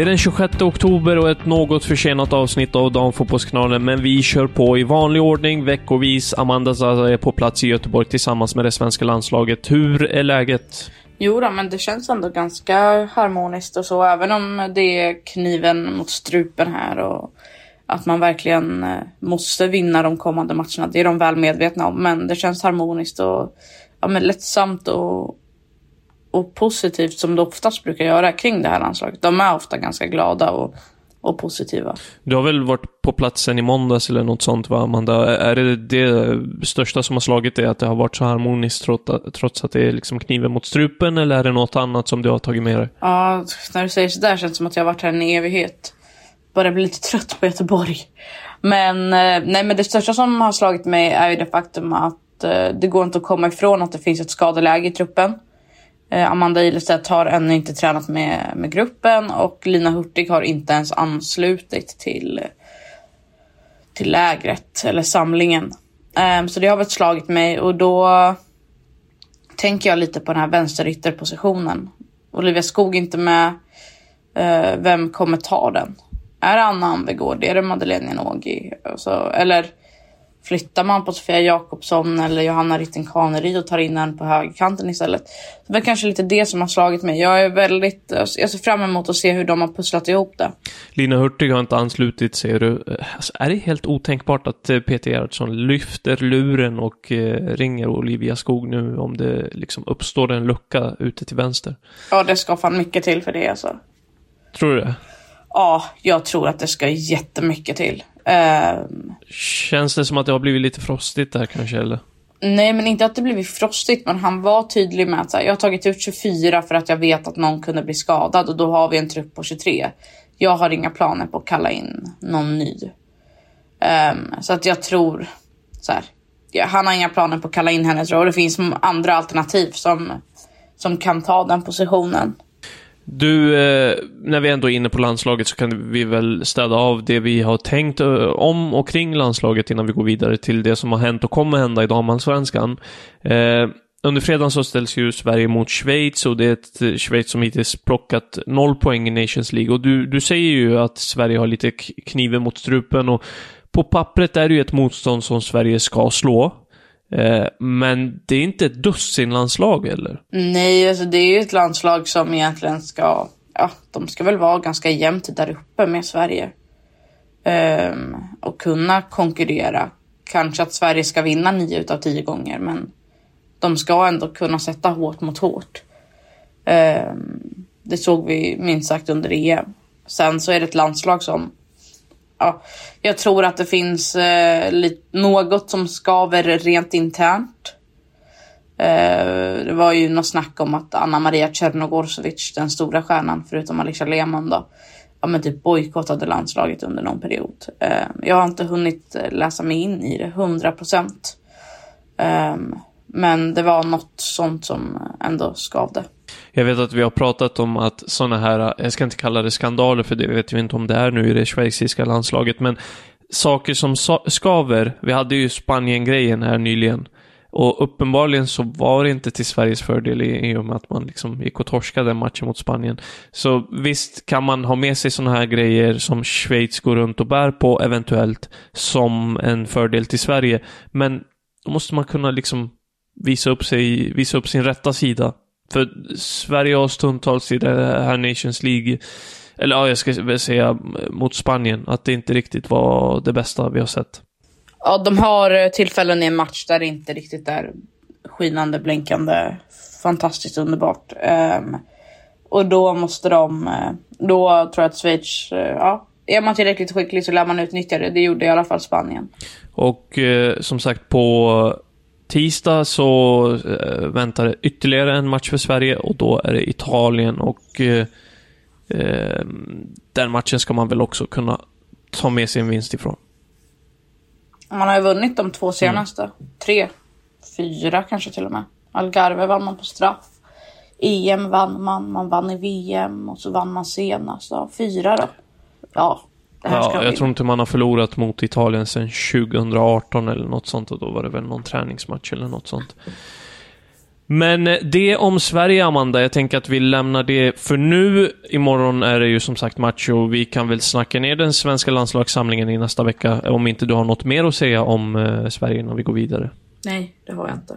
Det är den 26 oktober och ett något försenat avsnitt av Damfotbollskanalen, men vi kör på i vanlig ordning veckovis. Amanda Zaza är på plats i Göteborg tillsammans med det svenska landslaget. Hur är läget? Jo då, men det känns ändå ganska harmoniskt och så, även om det är kniven mot strupen här och att man verkligen eh, måste vinna de kommande matcherna. Det är de väl medvetna om, men det känns harmoniskt och ja, men lättsamt och, och positivt som det oftast brukar göra kring det här landslaget. De är ofta ganska glada och, och positiva. Du har väl varit på platsen i måndags eller något sånt va, Amanda? Är det det största som har slagit dig att det har varit så harmoniskt trots att det är liksom kniven mot strupen eller är det något annat som du har tagit med dig? Ja, när du säger sådär känns det som att jag har varit här en evighet. Börjar bli lite trött på Göteborg. Men, eh, nej, men det största som har slagit mig är ju det faktum att eh, det går inte att komma ifrån att det finns ett skadeläge i truppen. Eh, Amanda Ilestedt har ännu inte tränat med, med gruppen och Lina Hurtig har inte ens anslutit till, till lägret eller samlingen. Ehm, så det har väl slagit mig och då tänker jag lite på den här vänsterytterpositionen. Olivia Skog inte med. Eh, vem kommer ta den? Är det Anna Anvegård? Är det Madeleine Janogy? Alltså, eller Flyttar man på Sofia Jakobsson eller Johanna Rytting Kaneryd och tar in den på högerkanten istället. Det var kanske lite det som har slagit mig. Jag är väldigt, jag ser fram emot att se hur de har pusslat ihop det. Lina Hurtig har inte anslutit, säger du. Alltså, är det helt otänkbart att eh, Peter Gerhardsson lyfter luren och eh, ringer Olivia Skog nu om det liksom uppstår en lucka ute till vänster? Ja, det ska fan mycket till för det alltså. Tror du det? Ja, jag tror att det ska jättemycket till. Um, Känns det som att det har blivit lite frostigt där kanske eller? Nej men inte att det blivit frostigt men han var tydlig med att här, jag har tagit ut 24 för att jag vet att någon kunde bli skadad och då har vi en trupp på 23. Jag har inga planer på att kalla in någon ny. Um, så att jag tror så här, ja, han har inga planer på att kalla in henne tror jag. Och det finns andra alternativ som, som kan ta den positionen. Du, eh, när vi ändå är inne på landslaget så kan vi väl städa av det vi har tänkt eh, om och kring landslaget innan vi går vidare till det som har hänt och kommer hända i damallsvenskan. Eh, under fredagen så ställs ju Sverige mot Schweiz och det är ett Schweiz som hittills plockat noll poäng i Nations League. Och du, du säger ju att Sverige har lite kniven mot strupen och på pappret är det ju ett motstånd som Sverige ska slå. Eh, men det är inte ett dussinlandslag eller? Nej, alltså det är ju ett landslag som egentligen ska, ja, de ska väl vara ganska jämnt där uppe med Sverige. Um, och kunna konkurrera. Kanske att Sverige ska vinna nio utav tio gånger, men de ska ändå kunna sätta hårt mot hårt. Um, det såg vi minst sagt under EM. Sen så är det ett landslag som ja, jag tror att det finns eh, något som skaver rent internt. Eh, det var ju något snack om att Anna Maria Tjernogorzovic, den stora stjärnan förutom Alicia Lehmann då, ja, men typ bojkottade landslaget under någon period. Eh, jag har inte hunnit eh, läsa mig in i det 100 procent. Eh, men det var något sånt som eh, ändå skavde. Jag vet att vi har pratat om att sådana här, jag ska inte kalla det skandaler för det vet vi inte om det är nu i det schweiziska landslaget, men saker som skaver. Vi hade ju Spanien-grejen här nyligen. Och uppenbarligen så var det inte till Sveriges fördel i, i och med att man liksom gick och torskade matchen mot Spanien. Så visst kan man ha med sig sådana här grejer som Schweiz går runt och bär på eventuellt som en fördel till Sverige. Men då måste man kunna liksom visa upp, sig, visa upp sin rätta sida. För Sverige har stundtals i det här Nations League, eller ja, jag ska väl säga mot Spanien, att det inte riktigt var det bästa vi har sett. Ja, de har eh, tillfällen i en match där det inte riktigt är skinande, blänkande, fantastiskt underbart. Um, och då måste de, eh, då tror jag att Schweiz, eh, ja, är man tillräckligt skicklig så lär man utnyttja det. Det gjorde i alla fall Spanien. Och eh, som sagt på tisdag så eh, väntar ytterligare en match för Sverige och då är det Italien och eh, den matchen ska man väl också kunna ta med sig en vinst ifrån. Man har ju vunnit de två senaste. Mm. Tre, fyra kanske till och med. Algarve vann man på straff. EM vann man, man vann i VM och så vann man senast. Ja, fyra då. Ja, ja, jag tror inte man har förlorat mot Italien sedan 2018 eller något sånt och då var det väl någon träningsmatch eller något sånt. Men det om Sverige, Amanda. Jag tänker att vi lämnar det för nu. Imorgon är det ju som sagt match och vi kan väl snacka ner den svenska landslagssamlingen i nästa vecka. Om inte du har något mer att säga om eh, Sverige innan vi går vidare. Nej, det har jag inte.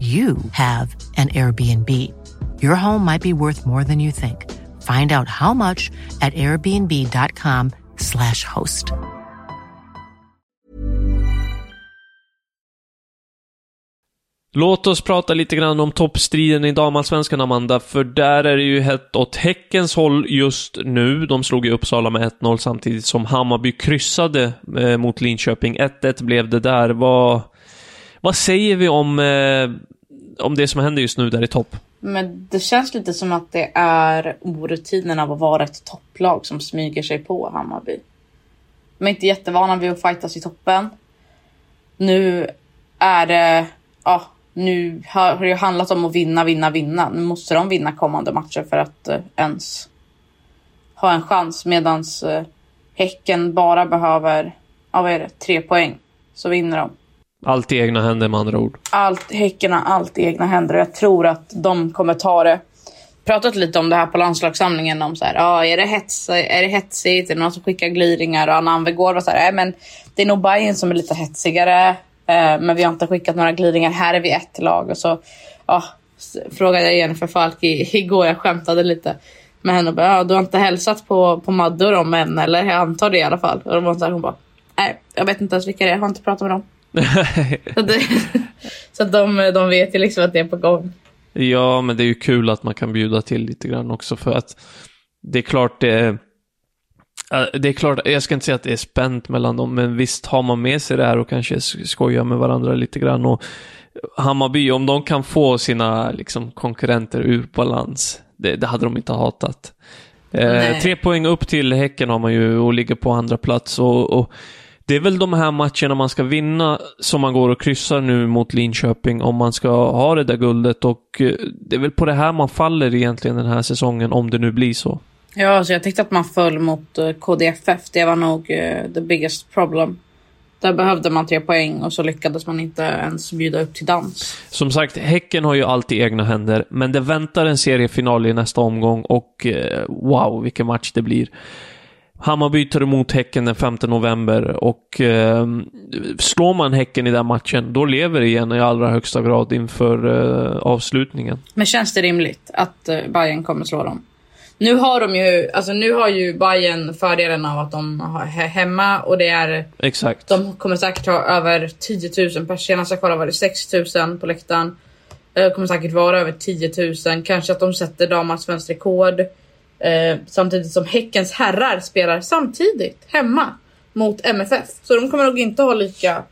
you have an Airbnb. Your home might be worth more than you think. Find out how much at airbnb.com slash host. Låt oss prata lite grann om toppstriden i damallsvenskan, Amanda, för där är det ju hett åt Häckens håll just nu. De slog i Uppsala med 1-0 samtidigt som Hammarby kryssade eh, mot Linköping. 1-1 blev det där. Vad, vad säger vi om, eh, om det som händer just nu där i topp? Men det känns lite som att det är orutinen av att vara ett topplag som smyger sig på Hammarby. De är inte jättevana vid att fightas i toppen. Nu är det, ja, nu har det handlat om att vinna, vinna, vinna. Nu måste de vinna kommande matcher för att eh, ens ha en chans. Medan eh, Häcken bara behöver, ja vad är det, tre poäng. Så vinner de. Allt i egna händer med andra ord. Allt, häcken har allt i egna händer och jag tror att de kommer ta det. Pratat lite om det här på landslagssamlingen om så här, ah, är det hets, är det hetsigt, är det någon som skickar gliringar och Anna Anvegård var så här, men det är nog Bayern som är lite hetsigare, eh, men vi har inte skickat några gliringar, här är vi ett lag och så ah, frågade jag Jennifer Falk i, igår, jag skämtade lite med henne och bara, ah, du har inte hälsat på, på Madde och dem än eller? Jag antar det i alla fall. Och då var så här, hon bara, nej jag vet inte ens vilka det är, jag har inte pratat med dem så, de, de vet ju liksom att det är på gång. Ja, men det är ju kul att man kan bjuda till lite grann också för att det är klart det är det är klart, jag ska inte säga att det är spänt mellan dem, men visst har man med sig det här och kanske skojar med varandra lite grann. Och Hammarby, om de kan få sina liksom, konkurrenter ur balans, det, det hade de inte hatat. Eh, tre poäng upp till Häcken har man ju och ligger på andra plats och, och det är väl de här matcherna man ska vinna som man går och kryssar nu mot Linköping om man ska ha det där guldet och eh, det är väl på det här man faller egentligen den här säsongen om det nu blir så. Ja, alltså jag tyckte att man föll mot eh, KDFF. Det var nog uh, the biggest problem. Där behövde man tre poäng och så lyckades man inte ens bjuda upp till dans. Som sagt, Häcken har ju alltid egna händer, men det väntar en seriefinal i nästa omgång och wow, vilken match det blir. Hammarby tar emot Häcken den 5 november och eh, slår man Häcken i den matchen, då lever det igen i allra högsta grad inför eh, avslutningen. Men känns det rimligt att eh, Bayern kommer slå dem? Nu har de ju, alltså nu har ju Bayern fördelen av att de har he hemma och det är... Exakt. De kommer säkert ha över 10 000 pers. Senast jag kollade var det 6 000 på läktaren. Det kommer säkert vara över 10 000. Kanske att de sätter damallsvenskt rekord. Eh, samtidigt som Häckens herrar spelar samtidigt hemma mot MFF. Så de kommer nog inte ha lika,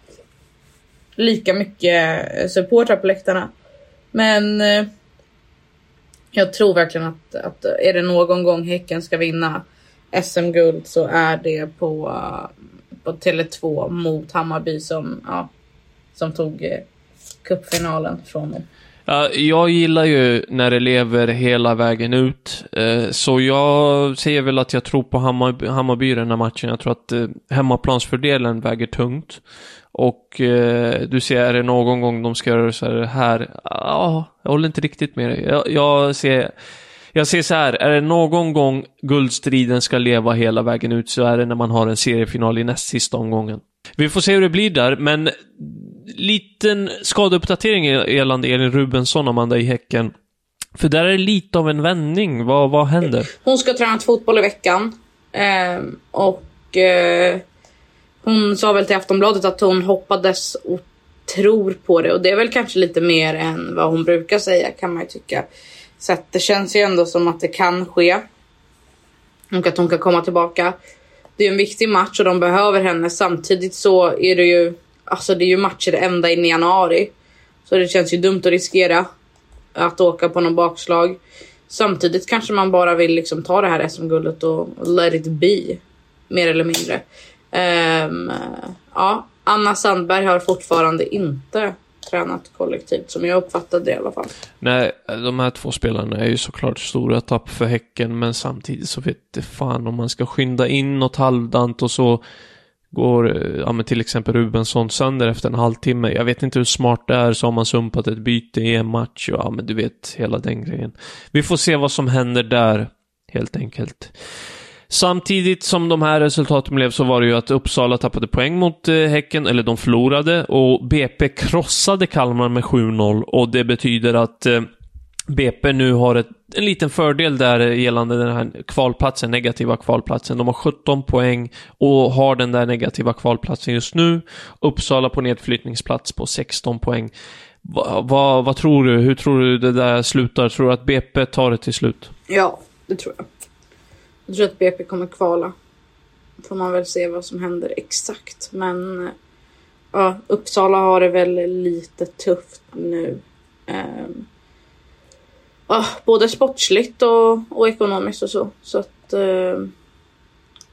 lika mycket eh, supportrar på läktarna. Men eh, jag tror verkligen att, att eh, är det någon gång Häcken ska vinna SM-guld så är det på, eh, på Tele2 mot Hammarby som, ja, som tog eh, cupfinalen från dem. Ja, jag gillar ju när det lever hela vägen ut. Eh, så jag säger väl att jag tror på Hammarby, Hammarby i den här matchen. Jag tror att eh, hemmaplansfördelen väger tungt. Och eh, du ser, är det någon gång de ska göra så här? Ja, jag håller inte riktigt med dig. Jag, jag, ser... Jag ser så här, är det någon gång guldstriden ska leva hela vägen ut så är det när man har en seriefinal i näst sista omgången. Vi får se hur det blir där, men liten skadeuppdatering gällande Elin Rubensson, Amanda, i Häcken. För där är det lite av en vändning. Vad, vad händer? Hon ska träna fotboll i veckan. Eh, och eh, hon sa väl till Aftonbladet att hon hoppades och tror på det. Och det är väl kanske lite mer än vad hon brukar säga kan man ju tycka. Så att det känns ju ändå som att det kan ske. Och att hon kan komma tillbaka. Det är en viktig match och de behöver henne. Samtidigt så är det ju, alltså det är ju matcher ända in i januari. Så det känns ju dumt att riskera att åka på någon bakslag. Samtidigt kanske man bara vill liksom ta det här SM-guldet och let it be. Mer eller mindre. Um, ja, Anna Sandberg har fortfarande inte tränat kollektivt som jag uppfattade det i alla fall. Nej, de här två spelarna är ju såklart stora tapp för Häcken men samtidigt så vet det fan om man ska skynda in något halvdant och så går ja, men till exempel Rubensson sönder efter en halvtimme. Jag vet inte hur smart det är så har man sumpat ett byte i en match och ja men du vet hela den grejen. Vi får se vad som händer där helt enkelt. Samtidigt som de här resultaten blev så var det ju att Uppsala tappade poäng mot eh, Häcken, eller de förlorade, och BP krossade Kalmar med 7-0 och det betyder att eh, BP nu har ett, en liten fördel där gällande den här kvalplatsen, negativa kvalplatsen. De har 17 poäng och har den där negativa kvalplatsen just nu. Uppsala på nedflyttningsplats på 16 poäng. Va, va, vad tror du? Hur tror du det där slutar? Tror du att BP tar det till slut? Ja, det tror jag. Jag tror att BP kommer kvala. Får man väl se vad som händer exakt. Men eh, ja, Uppsala har det väl lite tufft nu. Um, ja, både sportsligt och, och ekonomiskt och så. Så att um,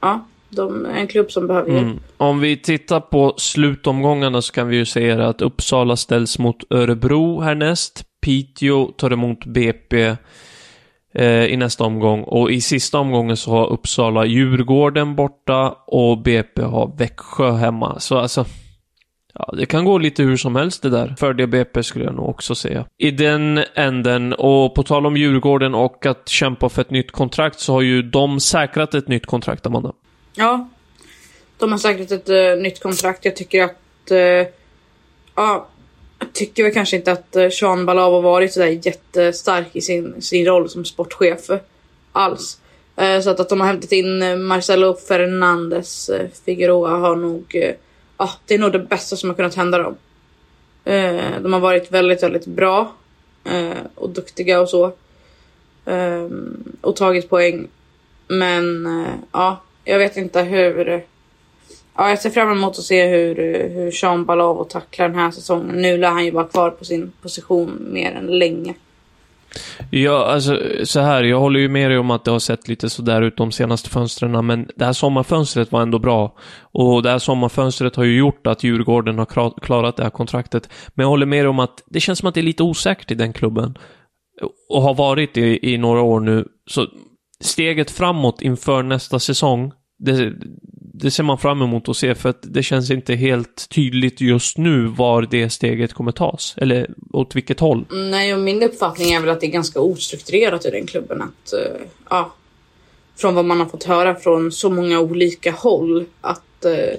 ja, de är en klubb som behöver hjälp. Mm. Om vi tittar på slutomgångarna så kan vi ju säga att Uppsala ställs mot Örebro härnäst. Piteå tar emot BP eh, i nästa omgång. Och i sista omgången så har Uppsala Djurgården borta och BP har Växjö hemma. Så alltså, ja, det kan gå lite hur som helst det där. För BP skulle jag nog också säga. I den änden, och på tal om Djurgården och att kämpa för ett nytt kontrakt så har ju de säkrat ett nytt kontrakt, Amanda. Ja, de har säkrat ett uh, nytt kontrakt. Jag tycker att uh, ja, jag tycker väl kanske inte att eh, Sean eh, Balav har varit sådär jättestark i sin, sin roll som sportchef alls. Uh, så att, att de har hämtat in Marcelo Fernandes Figueroa har nog, ah, det är nog det bästa som har kunnat hända dem. Eh, de har varit väldigt, väldigt bra eh, och duktiga och så. Eh, och tagit poäng. Men ja, jag vet inte hur Ja, jag ser fram emot att se hur, hur Sean Balavo tacklar den här säsongen. Nu lär han ju vara kvar på sin position mer än länge. Ja, alltså så här, jag håller ju med dig om att det har sett lite sådär ut de senaste fönstren, men det här sommarfönstret var ändå bra. Och det här sommarfönstret har ju gjort att Djurgården har klarat det här kontraktet. Men jag håller med dig om att det känns som att det är lite osäkert i den klubben. Och har varit i, i några år nu. Så steget framåt inför nästa säsong, det, det ser man fram emot att se för att det känns inte helt tydligt just nu var det steget kommer tas. Eller åt vilket håll. Mm, nej, och min uppfattning är väl att det är ganska ostrukturerat i den klubben. Att, uh, ja, från vad man har fått höra från så många olika håll att uh,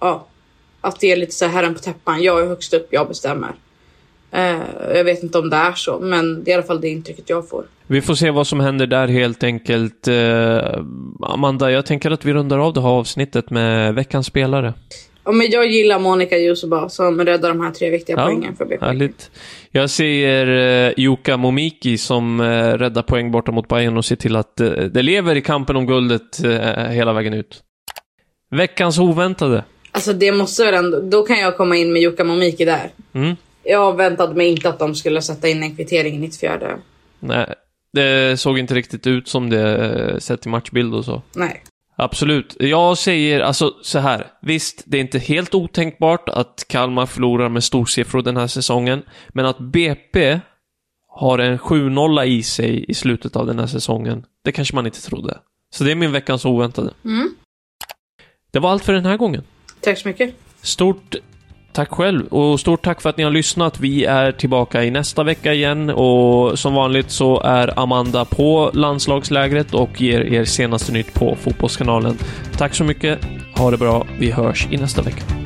ja, att det är lite så här herren på täppan. Jag är högst upp, jag bestämmer. Eh, jag vet inte om det är så, men det är i alla fall det intrycket jag får. Vi får se vad som händer där helt enkelt. Eh, Amanda, jag tänker att vi rundar av det här avsnittet med veckans spelare. Ja, men jag gillar Monica Juseba som räddar de här tre viktiga poängen för BP. Härligt. Jag ser eh, Momiki som eh, räddar poäng borta mot Bayern och ser till att eh, det lever i kampen om guldet eh, hela vägen ut. Veckans oväntade. Alltså det måste väl ändå, då kan jag komma in med Jukka Momiki där. Mm. Jag väntade mig inte att de skulle sätta in en kvittering i 94. Nej, det såg inte riktigt ut som det eh, sett till matchbild och så. Nej. Absolut. Jag säger alltså så här. Visst, det är inte helt otänkbart att Kalmar förlorar med storsiffror den här säsongen. Men att BP har en 7-0 i sig i slutet av den här säsongen, det kanske man inte trodde. Så det är min veckans oväntade. Mm. Det var allt för den här gången. Tack så mycket. Stort tack själv och stort tack för att ni har lyssnat. Vi är tillbaka i nästa vecka igen och som vanligt så är Amanda på landslagslägret och ger er senaste nytt på Fotbollskanalen. Tack så mycket. Ha det bra. Vi hörs i nästa vecka.